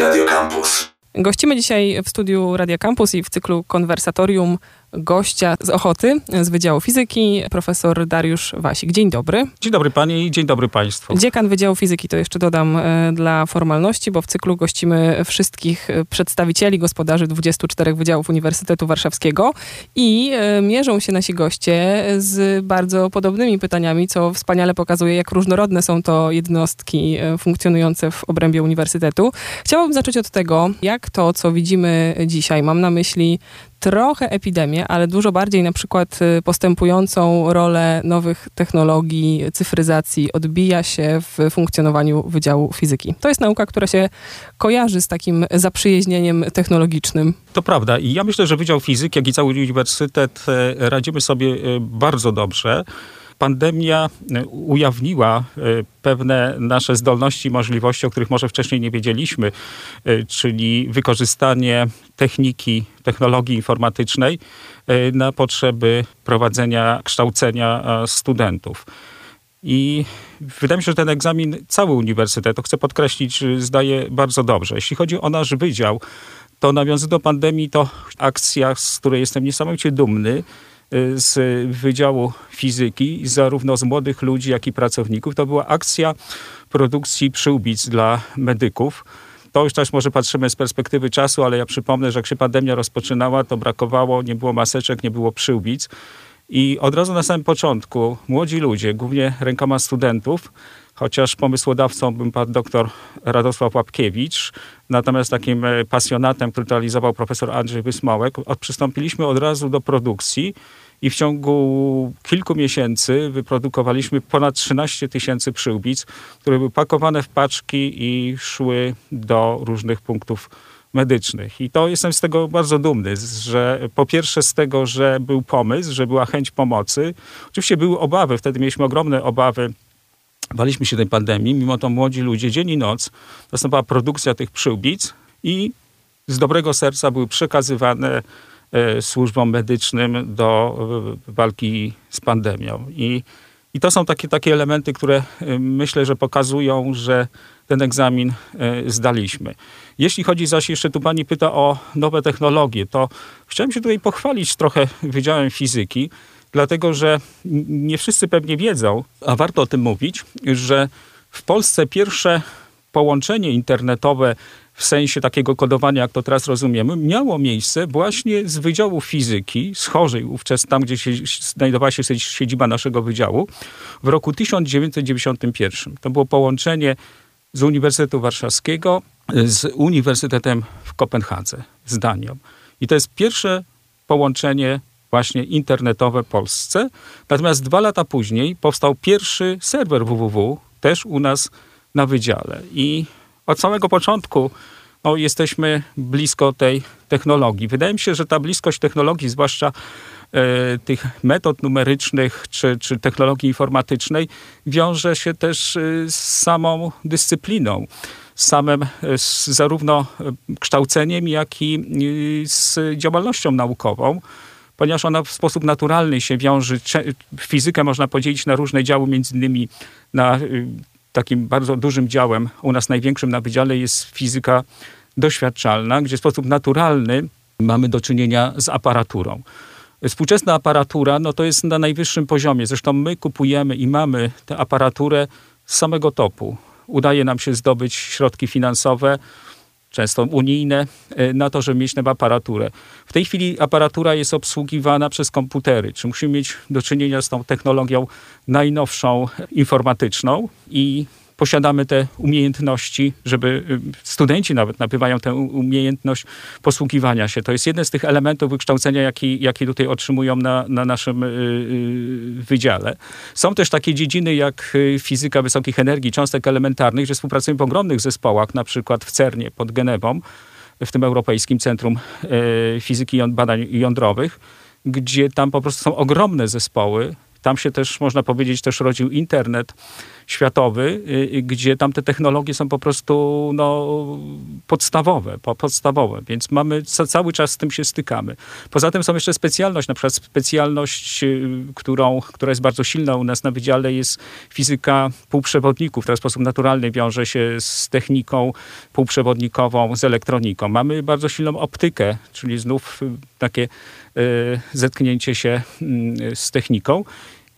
Radio Campus. Gościmy dzisiaj w studiu Radia Campus i w cyklu Konwersatorium gościa z Ochoty, z Wydziału Fizyki, profesor Dariusz Wasik. Dzień dobry. Dzień dobry pani i dzień dobry państwu. Dziekan Wydziału Fizyki, to jeszcze dodam e, dla formalności, bo w cyklu gościmy wszystkich e, przedstawicieli, gospodarzy 24 Wydziałów Uniwersytetu Warszawskiego i e, mierzą się nasi goście z bardzo podobnymi pytaniami, co wspaniale pokazuje, jak różnorodne są to jednostki funkcjonujące w obrębie uniwersytetu. Chciałabym zacząć od tego, jak to, co widzimy dzisiaj, mam na myśli trochę epidemię, ale dużo bardziej na przykład y, postępującą rolę nowych technologii, cyfryzacji odbija się w funkcjonowaniu Wydziału Fizyki. To jest nauka, która się kojarzy z takim zaprzyjaźnieniem technologicznym. To prawda i ja myślę, że Wydział Fizyki, jak i cały uniwersytet e, radzimy sobie e, bardzo dobrze pandemia e, ujawniła e, pewne nasze zdolności i możliwości, o których może wcześniej nie wiedzieliśmy, e, czyli wykorzystanie techniki, technologii informatycznej na potrzeby prowadzenia kształcenia studentów. I wydaje mi się, że ten egzamin cały uniwersytet, to chcę podkreślić, zdaje bardzo dobrze. Jeśli chodzi o nasz wydział, to nawiązując do pandemii, to akcja, z której jestem niesamowicie dumny, z Wydziału Fizyki, zarówno z młodych ludzi, jak i pracowników. To była akcja produkcji przyłbic dla medyków. To już też może patrzymy z perspektywy czasu, ale ja przypomnę, że jak się pandemia rozpoczynała, to brakowało, nie było maseczek, nie było przyłbic. I od razu na samym początku młodzi ludzie, głównie rękoma studentów, chociaż pomysłodawcą był pan doktor Radosław Łapkiewicz, natomiast takim e, pasjonatem, który realizował profesor Andrzej Wysmałek, przystąpiliśmy od razu do produkcji i w ciągu kilku miesięcy wyprodukowaliśmy ponad 13 tysięcy przyłbic, które były pakowane w paczki i szły do różnych punktów medycznych. I to jestem z tego bardzo dumny, że po pierwsze z tego, że był pomysł, że była chęć pomocy. Oczywiście były obawy, wtedy mieliśmy ogromne obawy baliśmy się tej pandemii, mimo to młodzi ludzie dzień i noc nastąpiła produkcja tych przyłbic i z dobrego serca były przekazywane e, służbom medycznym do e, walki z pandemią. I, i to są takie, takie elementy, które e, myślę, że pokazują, że ten egzamin zdaliśmy. Jeśli chodzi zaś jeszcze tu pani pyta o nowe technologie, to chciałem się tutaj pochwalić trochę Wydziałem Fizyki, dlatego że nie wszyscy pewnie wiedzą, a warto o tym mówić, że w Polsce pierwsze połączenie internetowe w sensie takiego kodowania, jak to teraz rozumiemy, miało miejsce właśnie z Wydziału Fizyki, z Chorzej, ówczes tam, gdzie się, znajdowała się siedziba naszego wydziału, w roku 1991. To było połączenie z Uniwersytetu Warszawskiego z Uniwersytetem w Kopenhadze, z Danią. I to jest pierwsze połączenie właśnie internetowe Polsce. Natomiast dwa lata później powstał pierwszy serwer www, też u nas na wydziale. I od samego początku no, jesteśmy blisko tej technologii. Wydaje mi się, że ta bliskość technologii, zwłaszcza e, tych metod numerycznych czy, czy technologii informatycznej, wiąże się też e, z samą dyscypliną z samym e, z zarówno kształceniem, jak i z działalnością naukową ponieważ ona w sposób naturalny się wiąże. Fizykę można podzielić na różne działy, między innymi na y, takim bardzo dużym działem, u nas największym na wydziale jest fizyka doświadczalna, gdzie w sposób naturalny mamy do czynienia z aparaturą. Współczesna aparatura no to jest na najwyższym poziomie. Zresztą my kupujemy i mamy tę aparaturę z samego topu. Udaje nam się zdobyć środki finansowe, często unijne, e, na to, żeby mieć tę aparaturę. W tej chwili aparatura jest obsługiwana przez komputery, czy musimy mieć do czynienia z tą technologią najnowszą informatyczną i posiadamy te umiejętności, żeby y, studenci nawet nabywają tę umiejętność posługiwania się. To jest jeden z tych elementów wykształcenia, jaki, jaki tutaj otrzymują na, na naszym y, y, wydziale. Są też takie dziedziny jak fizyka wysokich energii, cząstek elementarnych, że współpracujemy w ogromnych zespołach, na przykład w CERNie pod Genewą, w tym Europejskim Centrum Fizyki Badań Jądrowych, gdzie tam po prostu są ogromne zespoły. Tam się też, można powiedzieć, też rodził internet światowy, y, y, gdzie tam te technologie są po prostu no, podstawowe, podstawowe, więc mamy cały czas z tym się stykamy. Poza tym są jeszcze specjalność, na przykład specjalność, y, którą, która jest bardzo silna u nas na wydziale jest fizyka półprzewodników, która w sposób naturalny wiąże się z techniką półprzewodnikową, z elektroniką. Mamy bardzo silną optykę, czyli znów takie zetknięcie się mm, z techniką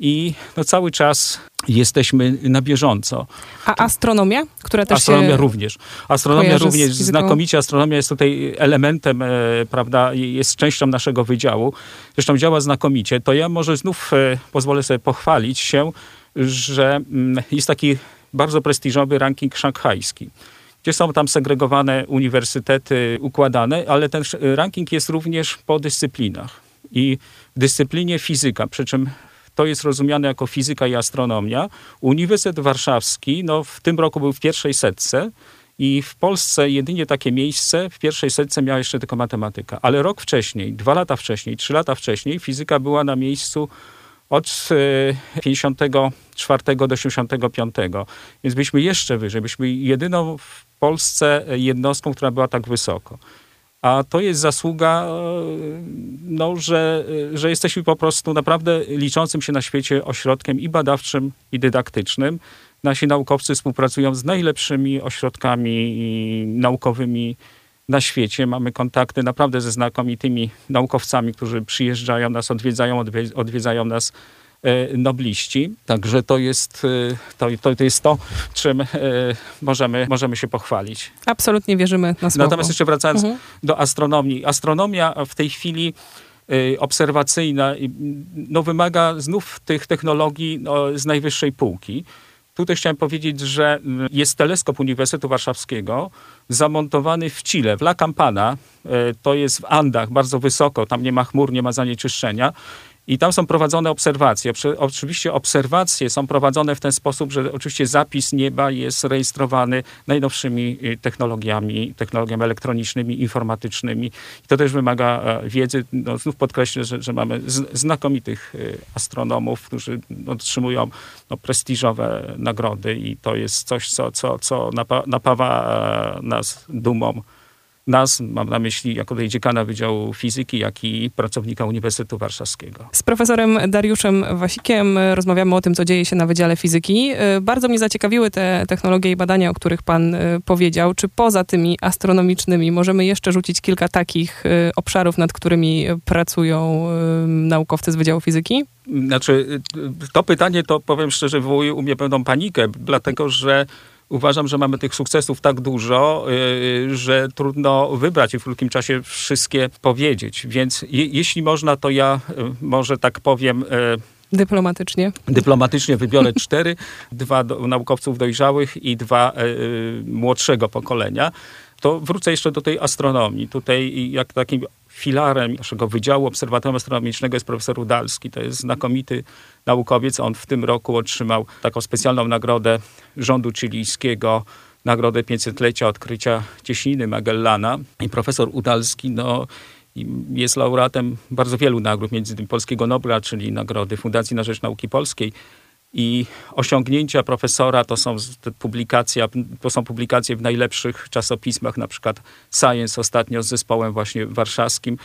i no, cały czas jesteśmy na bieżąco. A astronomia, która też Astronomia również. Astronomia również, znakomicie astronomia jest tutaj elementem, e, prawda, jest częścią naszego wydziału. Zresztą działa znakomicie. To ja może znów e, pozwolę sobie pochwalić się, że mm, jest taki bardzo prestiżowy ranking szanghajski gdzie są tam segregowane uniwersytety układane, ale ten ranking jest również po dyscyplinach. I w dyscyplinie fizyka, przy czym to jest rozumiane jako fizyka i astronomia. Uniwersytet Warszawski no, w tym roku był w pierwszej setce i w Polsce jedynie takie miejsce w pierwszej setce miała jeszcze tylko matematyka. Ale rok wcześniej, dwa lata wcześniej, trzy lata wcześniej fizyka była na miejscu od 54 e, do 85. Więc byliśmy jeszcze wyżej. Byliśmy jedyną w Polsce jednostką, która była tak wysoko. A to jest zasługa, e, no, że, że jesteśmy po prostu naprawdę liczącym się na świecie ośrodkiem i badawczym, i dydaktycznym. Nasi naukowcy współpracują z najlepszymi ośrodkami naukowymi na świecie. Mamy kontakty naprawdę ze znakomitymi naukowcami, którzy przyjeżdżają nas, odwiedzają, odwiedzają nas E, nobliści. Także to jest e, to, to, to, jest to czym e, możemy, możemy się pochwalić. Absolutnie wierzymy na słowo. Natomiast jeszcze wracając mhm. do astronomii. Astronomia w tej chwili obserwacyjna no, wymaga znów tych technologii no, z najwyższej półki. Tutaj chciałem powiedzieć, że jest teleskop Uniwersytetu Warszawskiego zamontowany w Chile, w La Campana. To jest w Andach, bardzo wysoko, tam nie ma chmur, nie ma zanieczyszczenia. I tam są prowadzone obserwacje. Oczywiście obserwacje są prowadzone w ten sposób, że oczywiście zapis nieba jest rejestrowany najnowszymi y, technologiami, technologiami elektronicznymi, informatycznymi. I to też wymaga e, wiedzy. No, znów podkreślę, że, że mamy znakomitych y, astronomów, którzy otrzymują no, prestiżowe nagrody i to jest coś, co, co, co napawa e, nas dumą nas, mam na myśli jako dziekana Wydziału Fizyki, jak i pracownika Uniwersytetu Warszawskiego. Z profesorem Dariuszem Wasikiem rozmawiamy o tym, co dzieje się na Wydziale Fizyki. Y, bardzo mnie zaciekawiły te technologie i badania, o których pan y, powiedział. Czy poza tymi astronomicznymi możemy jeszcze rzucić kilka takich y, obszarów, nad którymi pracują naukowcy z Wydziału Fizyki? Znaczy, to pytanie to powiem szczerze wywołuje u mnie pewną panikę, dlatego że uważam, że mamy tych sukcesów tak dużo, yy, że trudno wybrać i w krótkim czasie wszystkie powiedzieć. Więc je, jeśli można, to ja yy, może tak powiem. Dyplomatycznie. Dyplomatycznie wybiorę cztery, dwa do, naukowców dojrzałych i dwa młodszego pokolenia. To wrócę jeszcze do tej astronomii. Tutaj jak takim filarem naszego Wydziału Obserwatorium Astronomicznego jest profesor Udalski. To jest znakomity naukowiec. On w tym roku otrzymał taką specjalną nagrodę rządu chilijskiego, nagrodę 500-lecia odkrycia cieśniny Magellana. I profesor Udalski, no, jest laureatem bardzo wielu nagród, między innymi Polskiego Nobla, czyli nagrody Fundacji na Rzecz Nauki Polskiej. I osiągnięcia profesora to są, publikacja, to są publikacje w najlepszych czasopismach, na przykład Science ostatnio z zespołem właśnie warszawskim,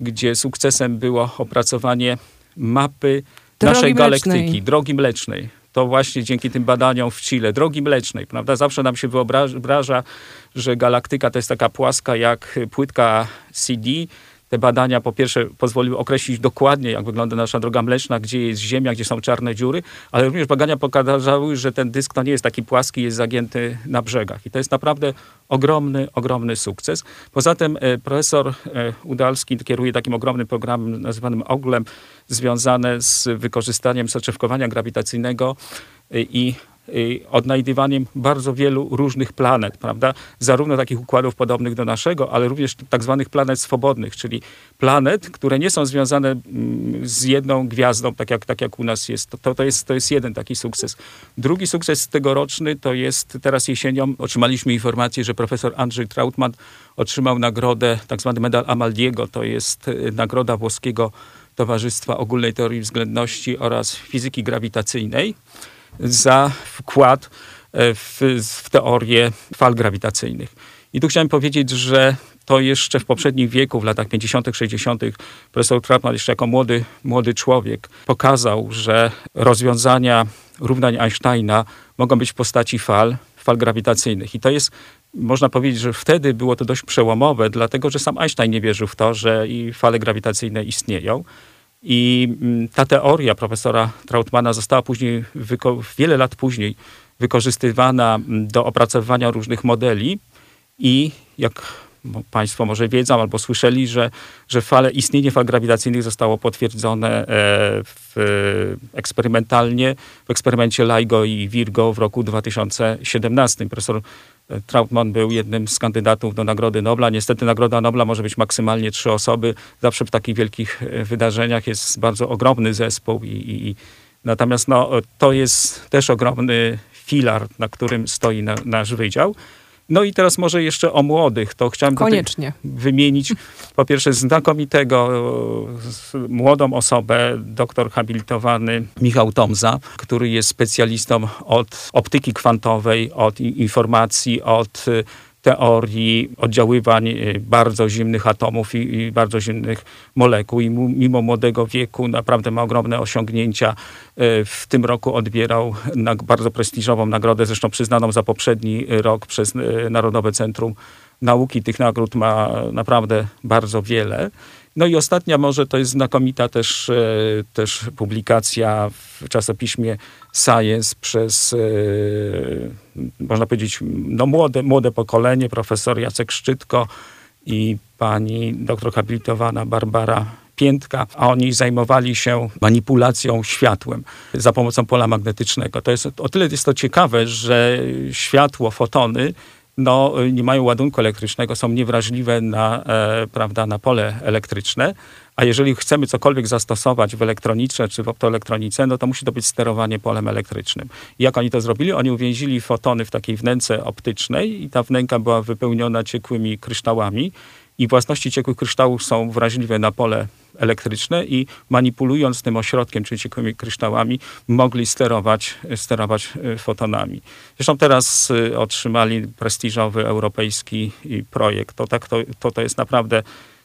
gdzie sukcesem było opracowanie mapy drogi naszej galaktyki, mlecznej. drogi mlecznej. To właśnie dzięki tym badaniom w Chile, drogi mlecznej, prawda? Zawsze nam się wyobraża, że galaktyka to jest taka płaska jak płytka CD, te badania po pierwsze pozwoliły określić dokładnie, jak wygląda nasza droga mleczna, gdzie jest Ziemia, gdzie są czarne dziury, ale również badania pokazały, że ten dysk to nie jest taki płaski, jest zagięty na brzegach. I to jest naprawdę ogromny, ogromny sukces. Poza tym e, profesor e, Udalski kieruje takim ogromnym programem nazywanym OGLEM, związane z wykorzystaniem soczewkowania grawitacyjnego e, i odnajdywaniem bardzo wielu różnych planet, prawda? Zarówno takich układów podobnych do naszego, ale również tak zwanych planet swobodnych, czyli planet, które nie są związane mm, z jedną gwiazdą, tak jak, tak jak u nas jest. To, to, jest. to jest jeden taki sukces. Drugi sukces tegoroczny to jest teraz jesienią otrzymaliśmy informację, że profesor Andrzej Trautmann otrzymał nagrodę, tak zwany medal Amaldiego, to jest y, nagroda włoskiego Towarzystwa Ogólnej Teorii Względności oraz Fizyki Grawitacyjnej za wkład e, w, w teorię fal grawitacyjnych. I tu chciałem powiedzieć, że to jeszcze w poprzednich wieku, w latach 50., 60., profesor Trautmann jeszcze jako młody, młody człowiek pokazał, że rozwiązania równań Einsteina mogą być w postaci fal, fal grawitacyjnych. I to jest, można powiedzieć, że wtedy było to dość przełomowe, dlatego że sam Einstein nie wierzył w to, że i fale grawitacyjne istnieją. I mm, ta teoria profesora Trautmana została później, wiele lat później, wykorzystywana mm, do opracowywania różnych modeli i jak Państwo może wiedzą albo słyszeli, że, że fale, istnienie fal grawitacyjnych zostało potwierdzone e, w, eksperymentalnie w eksperymencie LIGO i Virgo w roku 2017. Profesor e, Trautmann był jednym z kandydatów do Nagrody Nobla. Niestety Nagroda Nobla może być maksymalnie trzy osoby. Zawsze w takich wielkich e, wydarzeniach jest bardzo ogromny zespół i, i, i natomiast no, to jest też ogromny filar, na którym stoi na, nasz wydział. No i teraz może jeszcze o młodych. To chciałem Koniecznie. wymienić po pierwsze znakomitego, młodą osobę, doktor habilitowany Michał Tomza, który jest specjalistą od optyki kwantowej, od informacji, od teorii oddziaływań y, bardzo zimnych atomów i, i bardzo zimnych molekuł. I mimo młodego wieku naprawdę ma ogromne osiągnięcia. Y, w tym roku odbierał bardzo prestiżową nagrodę, zresztą przyznaną za poprzedni rok przez y, Narodowe Centrum Nauki. Tych nagród ma naprawdę bardzo wiele. No i ostatnia może to jest znakomita też, też publikacja w czasopiśmie Science przez, e, można powiedzieć, no młode, młode pokolenie, profesor Jacek Szczytko i pani doktor habilitowana Barbara Piętka, a oni zajmowali się manipulacją światłem za pomocą pola magnetycznego. To jest, o tyle jest to ciekawe, że światło, fotony no, nie mają ładunku elektrycznego, są niewrażliwe na, e, prawda, na pole elektryczne, a jeżeli chcemy cokolwiek zastosować w elektronice czy w optoelektronice, no to musi to być sterowanie polem elektrycznym. I jak oni to zrobili? Oni uwięzili fotony w takiej wnęce optycznej i ta wnęka była wypełniona ciekłymi kryształami i własności ciekłych kryształów są wrażliwe na pole elektryczne i manipulując tym ośrodkiem, czyli ciekłymi kryształami, mogli sterować, sterować e, fotonami. Zresztą teraz e, otrzymali prestiżowy europejski projekt. To, tak, to, to, to jest naprawdę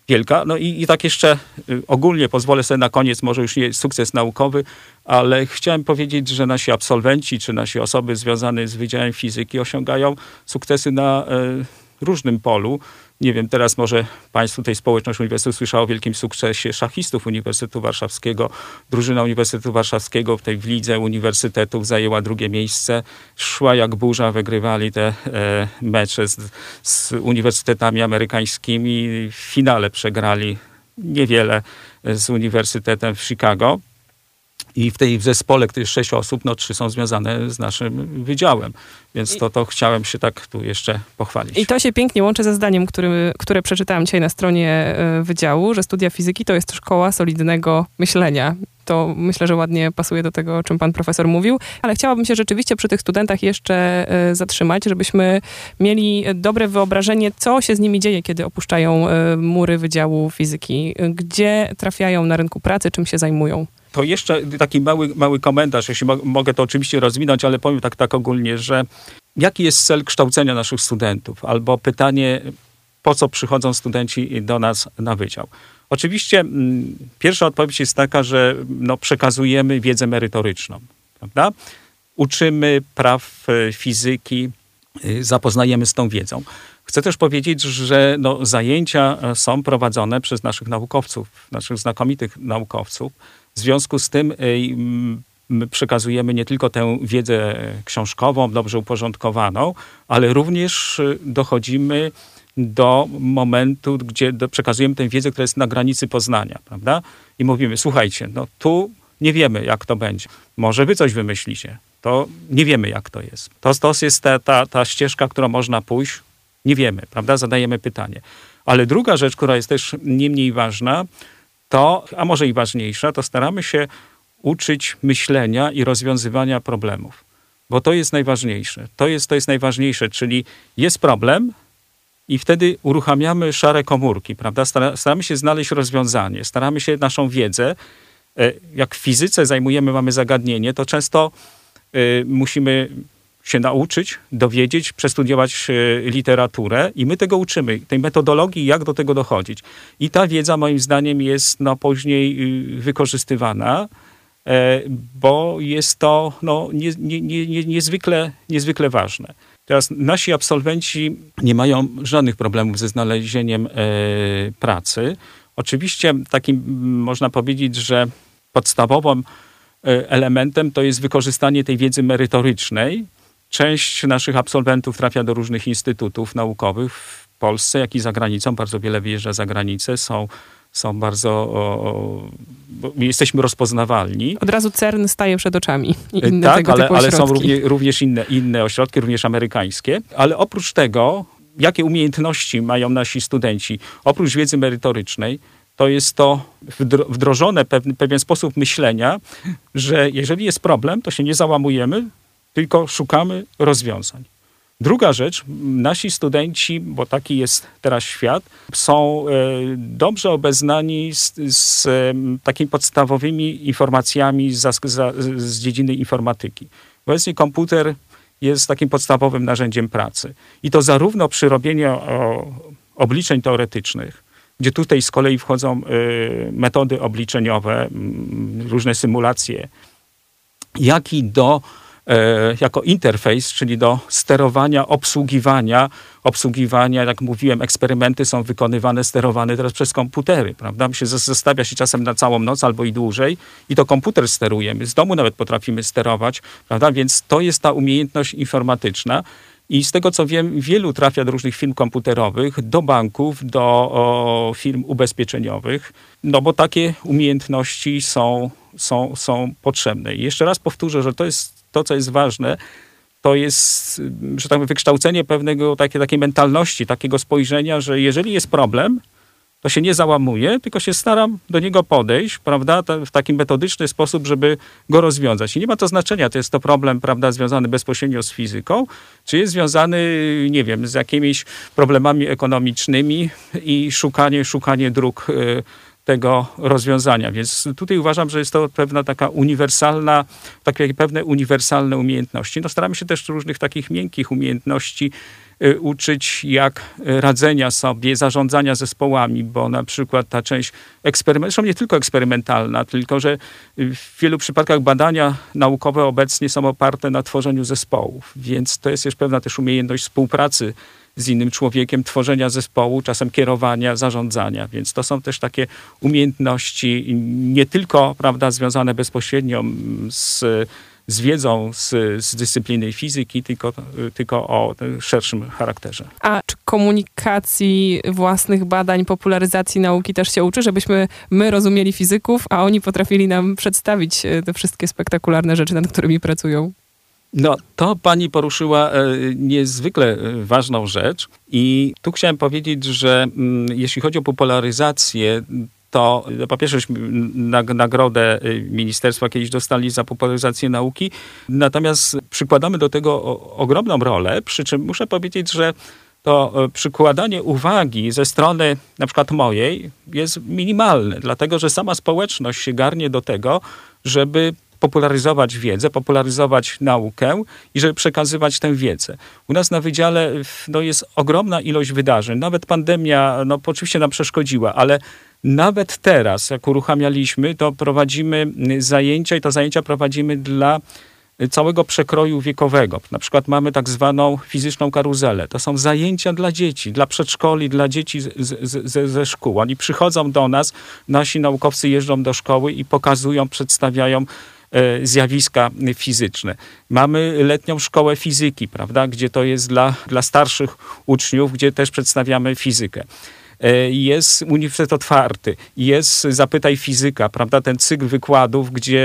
wielka. No i, i tak jeszcze y, ogólnie pozwolę sobie na koniec, może już nie sukces naukowy, ale chciałem powiedzieć, że nasi absolwenci, czy nasi osoby związane z Wydziałem Fizyki osiągają sukcesy na y, różnym polu. Nie wiem, teraz może Państwo tej społeczność Uniwersytetu słyszało o wielkim sukcesie szachistów Uniwersytetu Warszawskiego. Drużyna Uniwersytetu Warszawskiego w tej w lidze uniwersytetów zajęła drugie miejsce. Szła jak burza, wygrywali te e, mecze z, z uniwersytetami amerykańskimi. W finale przegrali niewiele z Uniwersytetem w Chicago. I w tej zespole, który jest sześć osób, no trzy są związane z naszym wydziałem. Więc to, to chciałem się tak tu jeszcze pochwalić. I to się pięknie łączy ze zdaniem, który, które przeczytałam dzisiaj na stronie e, wydziału, że studia fizyki to jest szkoła solidnego myślenia. To myślę, że ładnie pasuje do tego, o czym pan profesor mówił. Ale chciałabym się rzeczywiście przy tych studentach jeszcze e, zatrzymać, żebyśmy mieli dobre wyobrażenie, co się z nimi dzieje, kiedy opuszczają e, mury Wydziału Fizyki. Gdzie trafiają na rynku pracy, czym się zajmują to jeszcze taki mały, mały komentarz, jeśli mo mogę to oczywiście rozwinąć, ale powiem tak, tak ogólnie, że jaki jest cel kształcenia naszych studentów? Albo pytanie, po co przychodzą studenci do nas na wydział? Oczywiście m, mm, pierwsza odpowiedź jest taka, że no, przekazujemy wiedzę merytoryczną, prawda? Uczymy praw e, fizyki, y, zapoznajemy z tą wiedzą. Chcę też powiedzieć, że no, zajęcia e, są prowadzone przez naszych naukowców, naszych znakomitych naukowców, w związku z tym my przekazujemy nie tylko tę wiedzę książkową, dobrze uporządkowaną, ale również y, dochodzimy do momentu, gdzie przekazujemy tę wiedzę, która jest na granicy poznania, prawda? I mówimy, słuchajcie, no tu nie wiemy, jak to będzie. Może wy coś wymyślicie. To nie wiemy, jak to jest. To, to jest ta, ta, ta ścieżka, którą można pójść. Nie wiemy, prawda? Zadajemy pytanie. Ale druga rzecz, która jest też nie mniej ważna, to, a może i ważniejsza, to staramy się uczyć myślenia i rozwiązywania problemów. Bo to jest najważniejsze. To jest, to jest najważniejsze, czyli jest problem i wtedy uruchamiamy szare komórki, prawda? Staramy się znaleźć rozwiązanie, staramy się naszą wiedzę, e, jak w fizyce zajmujemy, mamy zagadnienie, to często e, musimy się nauczyć, dowiedzieć, przestudiować e, literaturę i my tego uczymy, tej metodologii, jak do tego dochodzić. I ta wiedza moim zdaniem jest no, później y, wykorzystywana, e, bo jest to no, nie, nie, nie, niezwykle, niezwykle ważne. Teraz nasi absolwenci nie mają żadnych problemów ze znalezieniem e, pracy. Oczywiście takim można powiedzieć, że podstawowym elementem to jest wykorzystanie tej wiedzy merytorycznej, Część naszych absolwentów trafia do różnych instytutów naukowych w Polsce, jak i za granicą. Bardzo wiele wyjeżdża za granicę. Są, są bardzo. O, jesteśmy rozpoznawalni. Od razu CERN staje przed oczami. I inne tak, tego ale, ale są również, również inne, inne ośrodki, również amerykańskie. Ale oprócz tego, jakie umiejętności mają nasi studenci, oprócz wiedzy merytorycznej, to jest to wdrożone pewien, pewien sposób myślenia, że jeżeli jest problem, to się nie załamujemy, tylko szukamy rozwiązań. Druga rzecz, nasi studenci, bo taki jest teraz świat, są e, dobrze obeznani z, z takimi podstawowymi informacjami z, z dziedziny informatyki. Obecnie komputer jest takim podstawowym narzędziem pracy. I to zarówno przy robieniu obliczeń teoretycznych, gdzie tutaj z kolei wchodzą e, metody obliczeniowe, różne symulacje, jak i do E, jako interfejs, czyli do sterowania, obsługiwania, obsługiwania, jak mówiłem, eksperymenty są wykonywane, sterowane teraz przez komputery, prawda? My się zostawia się czasem na całą noc albo i dłużej i to komputer sterujemy, z domu nawet potrafimy sterować, prawda? Więc to jest ta umiejętność informatyczna, i z tego co wiem, wielu trafia do różnych firm komputerowych, do banków, do o, firm ubezpieczeniowych, no bo takie umiejętności są, są, są potrzebne. I jeszcze raz powtórzę, że to jest to, co jest ważne, to jest, że tak wykształcenie pewnego takiej, takiej mentalności, takiego spojrzenia, że jeżeli jest problem, to się nie załamuję, tylko się staram do niego podejść, prawda, w taki metodyczny sposób, żeby go rozwiązać. I nie ma to znaczenia, to jest to problem, prawda, związany bezpośrednio z fizyką, czy jest związany, nie wiem, z jakimiś problemami ekonomicznymi i szukanie, szukanie dróg y, tego rozwiązania. Więc tutaj uważam, że jest to pewna taka uniwersalna, takie pewne uniwersalne umiejętności. No staramy się też różnych takich miękkich umiejętności y, uczyć, jak radzenia sobie, zarządzania zespołami, bo na przykład ta część eksperymentalna, nie tylko eksperymentalna, tylko że w wielu przypadkach badania naukowe obecnie są oparte na tworzeniu zespołów, więc to jest też pewna też umiejętność współpracy z innym człowiekiem, tworzenia zespołu, czasem kierowania, zarządzania. Więc to są też takie umiejętności nie tylko prawda, związane bezpośrednio z, z wiedzą z, z dyscypliny fizyki, tylko, tylko o szerszym charakterze. A czy komunikacji własnych badań, popularyzacji nauki też się uczy, żebyśmy my rozumieli fizyków, a oni potrafili nam przedstawić e, te wszystkie spektakularne rzeczy, nad którymi pracują? No, to pani poruszyła e, niezwykle e, ważną rzecz i tu chciałem powiedzieć, że mm, jeśli chodzi o popularyzację, to no, po pierwsze nagrodę e, ministerstwa kiedyś dostali za popularyzację nauki, natomiast przykładamy do tego ogromną rolę, przy czym muszę powiedzieć, że to przykładanie uwagi ze strony na przykład mojej jest minimalne, dlatego że sama społeczność się garnie do tego, żeby popularyzować wiedzę, popularyzować naukę i żeby przekazywać tę wiedzę. U nas na wydziale no, jest ogromna ilość wydarzeń. Nawet pandemia no, oczywiście nam przeszkodziła, ale nawet teraz, jak uruchamialiśmy, to prowadzimy zajęcia i to zajęcia prowadzimy dla całego przekroju wiekowego. Na przykład mamy tak zwaną fizyczną karuzelę. To są zajęcia dla dzieci, dla przedszkoli, dla dzieci z, z, ze szkół. Oni przychodzą do nas, nasi naukowcy jeżdżą do szkoły i pokazują, przedstawiają zjawiska fizyczne. Mamy letnią szkołę fizyki, prawda, gdzie to jest dla, dla starszych uczniów, gdzie też przedstawiamy fizykę. E, jest Uniwersytet Otwarty, jest Zapytaj Fizyka, prawda, ten cykl wykładów, gdzie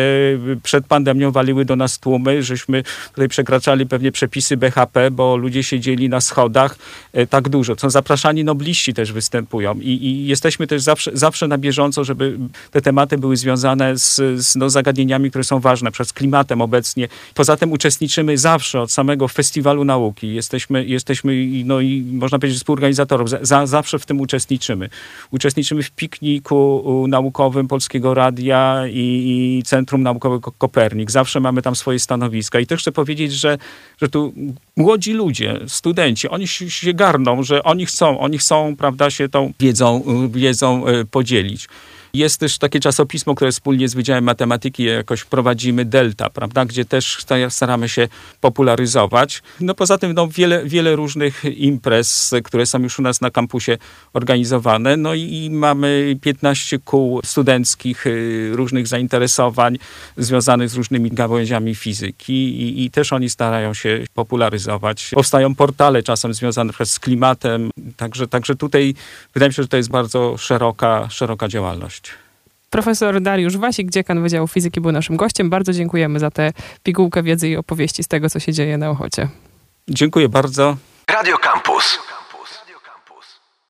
przed pandemią waliły do nas tłumy, żeśmy tutaj przekraczali pewnie przepisy BHP, bo ludzie siedzieli na schodach e, tak dużo. Są zapraszani nobliści też występują i, i jesteśmy też zawsze, zawsze na bieżąco, żeby te tematy były związane z, z no, zagadnieniami, które są ważne, przez klimatem obecnie. Poza tym uczestniczymy zawsze od samego festiwalu nauki. Jesteśmy, jesteśmy no i można powiedzieć współorganizatorów, za, zawsze w tym uczestniczymy uczestniczymy. Uczestniczymy w pikniku naukowym Polskiego Radia i, i Centrum Naukowego Kopernik. Zawsze mamy tam swoje stanowiska. I też chcę powiedzieć, że, że tu młodzi ludzie, studenci, oni się garną, że oni chcą, oni chcą, prawda, się tą wiedzą, wiedzą e, podzielić. Jest też takie czasopismo, które wspólnie z Wydziałem Matematyki jakoś prowadzimy, Delta, prawda, gdzie też staramy się popularyzować. No poza tym no, wiele, wiele różnych imprez, które są już u nas na kampusie organizowane. No i, i mamy 15 kół studenckich, y, różnych zainteresowań związanych z różnymi gałęziami fizyki i, i też oni starają się popularyzować. Powstają portale czasem związane z klimatem, także, także tutaj wydaje mi się, że to jest bardzo szeroka, szeroka działalność. Profesor Dariusz Wasik, dziekan Wydziału Fizyki, był naszym gościem. Bardzo dziękujemy za tę pigułkę wiedzy i opowieści z tego, co się dzieje na Ochocie. Dziękuję bardzo. Radio Campus.